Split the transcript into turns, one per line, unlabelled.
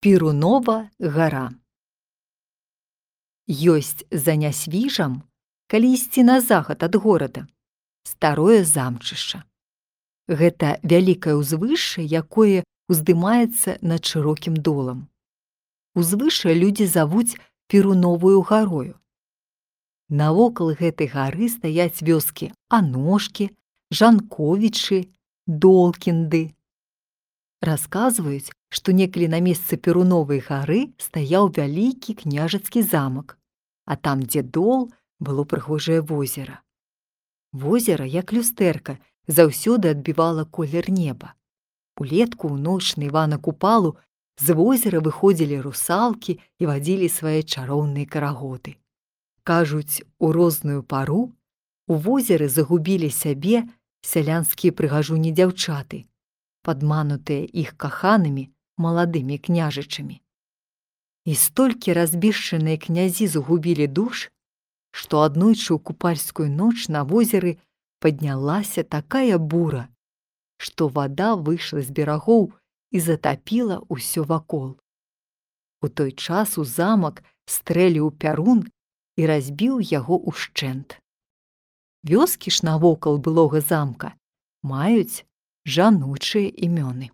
Перунова гара. Ёсць за нясвіжам, калі ісці на захад ад горада, старое замчышча. Гэта вялікае ўзвышша, якое уздымаецца над шырокім долам. Узвышша людзі завуць перуновую гарою. Навокал гэтай гары стаяць вёскі аножкі, жанковічы, долкінды. Расказваюць, што некалі на месцы перуновай гары стаяў вялікі княжацкі замак, а там, дзе дол, было прыгожае возера. Возера, як люстэрка, заўсёды адбівала колер неба. Улетку ў ноч на Івана купалу з возера выходзілі русалкі і вадзілі свае чароўныя караготы. Кажуць, у розную пару у возеры загубілі сябе сялянскія прыгажуні дзяўчаты, падманутыя іх каханымі маладымі княжычамі. І столькі разбішчаныя князі загубілі душ, што аднойчы ў купальскую ноч на возеры паднялася такая бура, што вада выйшла з берагоў і затапіла ўсё вакол. У той час у замак стрэліў пярун і разбіў яго ўшчэнт. Вёскі ж навокал былога замка маюць жаночыя імёны.